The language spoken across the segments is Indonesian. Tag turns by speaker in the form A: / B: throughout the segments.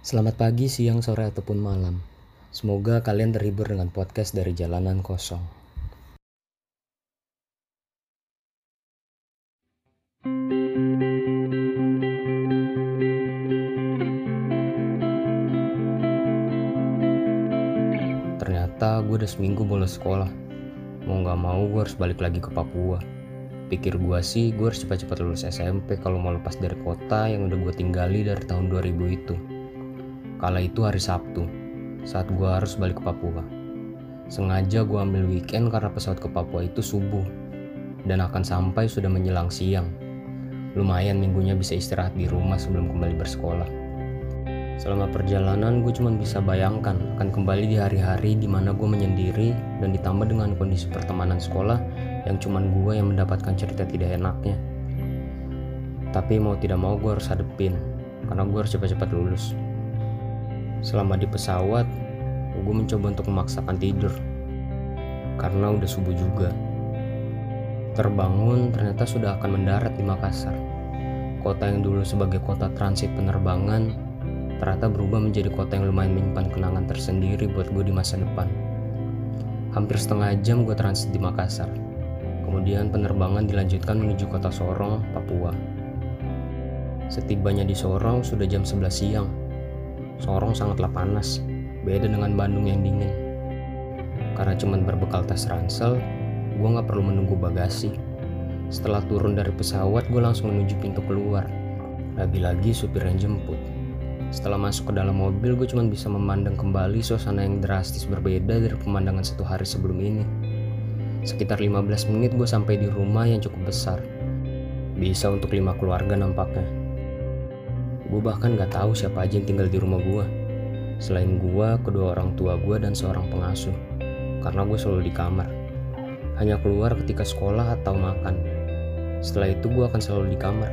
A: Selamat pagi, siang, sore, ataupun malam. Semoga kalian terhibur dengan podcast dari Jalanan Kosong. Ternyata gue udah seminggu bolos sekolah. Mau gak mau gue harus balik lagi ke Papua. Pikir gue sih gue harus cepat-cepat lulus SMP kalau mau lepas dari kota yang udah gue tinggali dari tahun 2000 itu. Kala itu hari Sabtu, saat gue harus balik ke Papua. Sengaja gue ambil weekend karena pesawat ke Papua itu subuh dan akan sampai sudah menjelang siang. Lumayan minggunya bisa istirahat di rumah sebelum kembali bersekolah. Selama perjalanan gue cuma bisa bayangkan akan kembali di hari-hari di mana gue menyendiri dan ditambah dengan kondisi pertemanan sekolah yang cuma gue yang mendapatkan cerita tidak enaknya. Tapi mau tidak mau gue harus hadepin karena gue harus cepat-cepat lulus. Selama di pesawat, gue mencoba untuk memaksakan tidur karena udah subuh juga. Terbangun ternyata sudah akan mendarat di Makassar. Kota yang dulu sebagai kota transit penerbangan ternyata berubah menjadi kota yang lumayan menyimpan kenangan tersendiri buat gue di masa depan. Hampir setengah jam gue transit di Makassar. Kemudian penerbangan dilanjutkan menuju kota Sorong, Papua. Setibanya di Sorong sudah jam 11 siang. Sorong sangatlah panas, beda dengan Bandung yang dingin. Karena cuma berbekal tas ransel, gue gak perlu menunggu bagasi. Setelah turun dari pesawat, gue langsung menuju pintu keluar. Lagi-lagi supir yang jemput. Setelah masuk ke dalam mobil, gue cuma bisa memandang kembali suasana yang drastis berbeda dari pemandangan satu hari sebelum ini. Sekitar 15 menit gue sampai di rumah yang cukup besar. Bisa untuk lima keluarga nampaknya. Gue bahkan gak tahu siapa aja yang tinggal di rumah gue. Selain gue, kedua orang tua gue dan seorang pengasuh. Karena gue selalu di kamar. Hanya keluar ketika sekolah atau makan. Setelah itu gue akan selalu di kamar.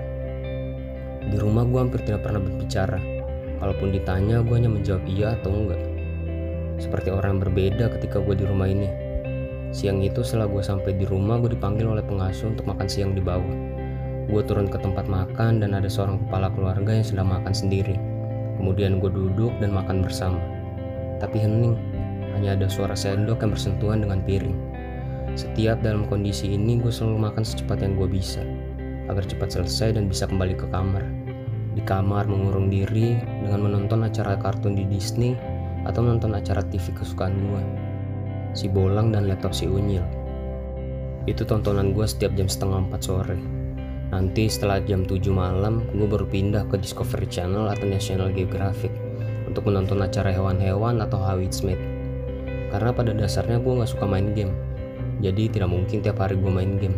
A: Di rumah gue hampir tidak pernah berbicara Kalaupun ditanya, gue hanya menjawab iya atau enggak. Seperti orang yang berbeda ketika gue di rumah ini. Siang itu setelah gue sampai di rumah, gue dipanggil oleh pengasuh untuk makan siang di bawah. Gue turun ke tempat makan dan ada seorang kepala keluarga yang sedang makan sendiri. Kemudian gue duduk dan makan bersama. Tapi hening, hanya ada suara sendok yang bersentuhan dengan piring. Setiap dalam kondisi ini gue selalu makan secepat yang gue bisa, agar cepat selesai dan bisa kembali ke kamar di kamar mengurung diri dengan menonton acara kartun di Disney atau menonton acara TV kesukaan gue. Si Bolang dan laptop si Unyil. Itu tontonan gue setiap jam setengah empat sore. Nanti setelah jam 7 malam, gue baru pindah ke Discovery Channel atau National Geographic untuk menonton acara hewan-hewan atau How It's Made. Karena pada dasarnya gue gak suka main game, jadi tidak mungkin tiap hari gue main game.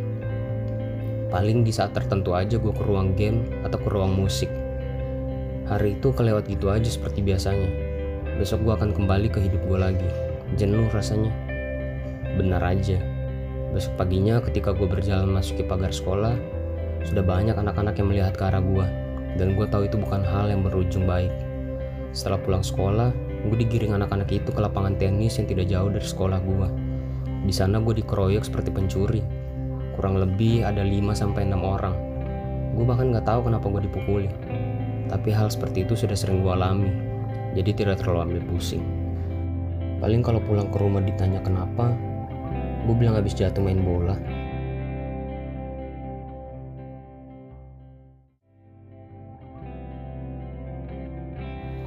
A: Paling di saat tertentu aja gue ke ruang game atau ke ruang musik Hari itu kelewat gitu aja seperti biasanya. Besok gue akan kembali ke hidup gue lagi. Jenuh rasanya. Benar aja. Besok paginya ketika gue berjalan masuki pagar sekolah, sudah banyak anak-anak yang melihat ke arah gue. Dan gue tahu itu bukan hal yang berujung baik. Setelah pulang sekolah, gue digiring anak-anak itu ke lapangan tenis yang tidak jauh dari sekolah gue. Di sana gue dikeroyok seperti pencuri. Kurang lebih ada 5-6 orang. Gue bahkan gak tahu kenapa gue dipukuli. Tapi hal seperti itu sudah sering gue alami, jadi tidak terlalu ambil pusing. Paling kalau pulang ke rumah ditanya kenapa, gue bilang habis jatuh main bola.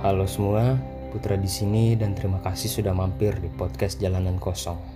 A: Halo semua, Putra di sini dan terima kasih sudah mampir di podcast Jalanan Kosong.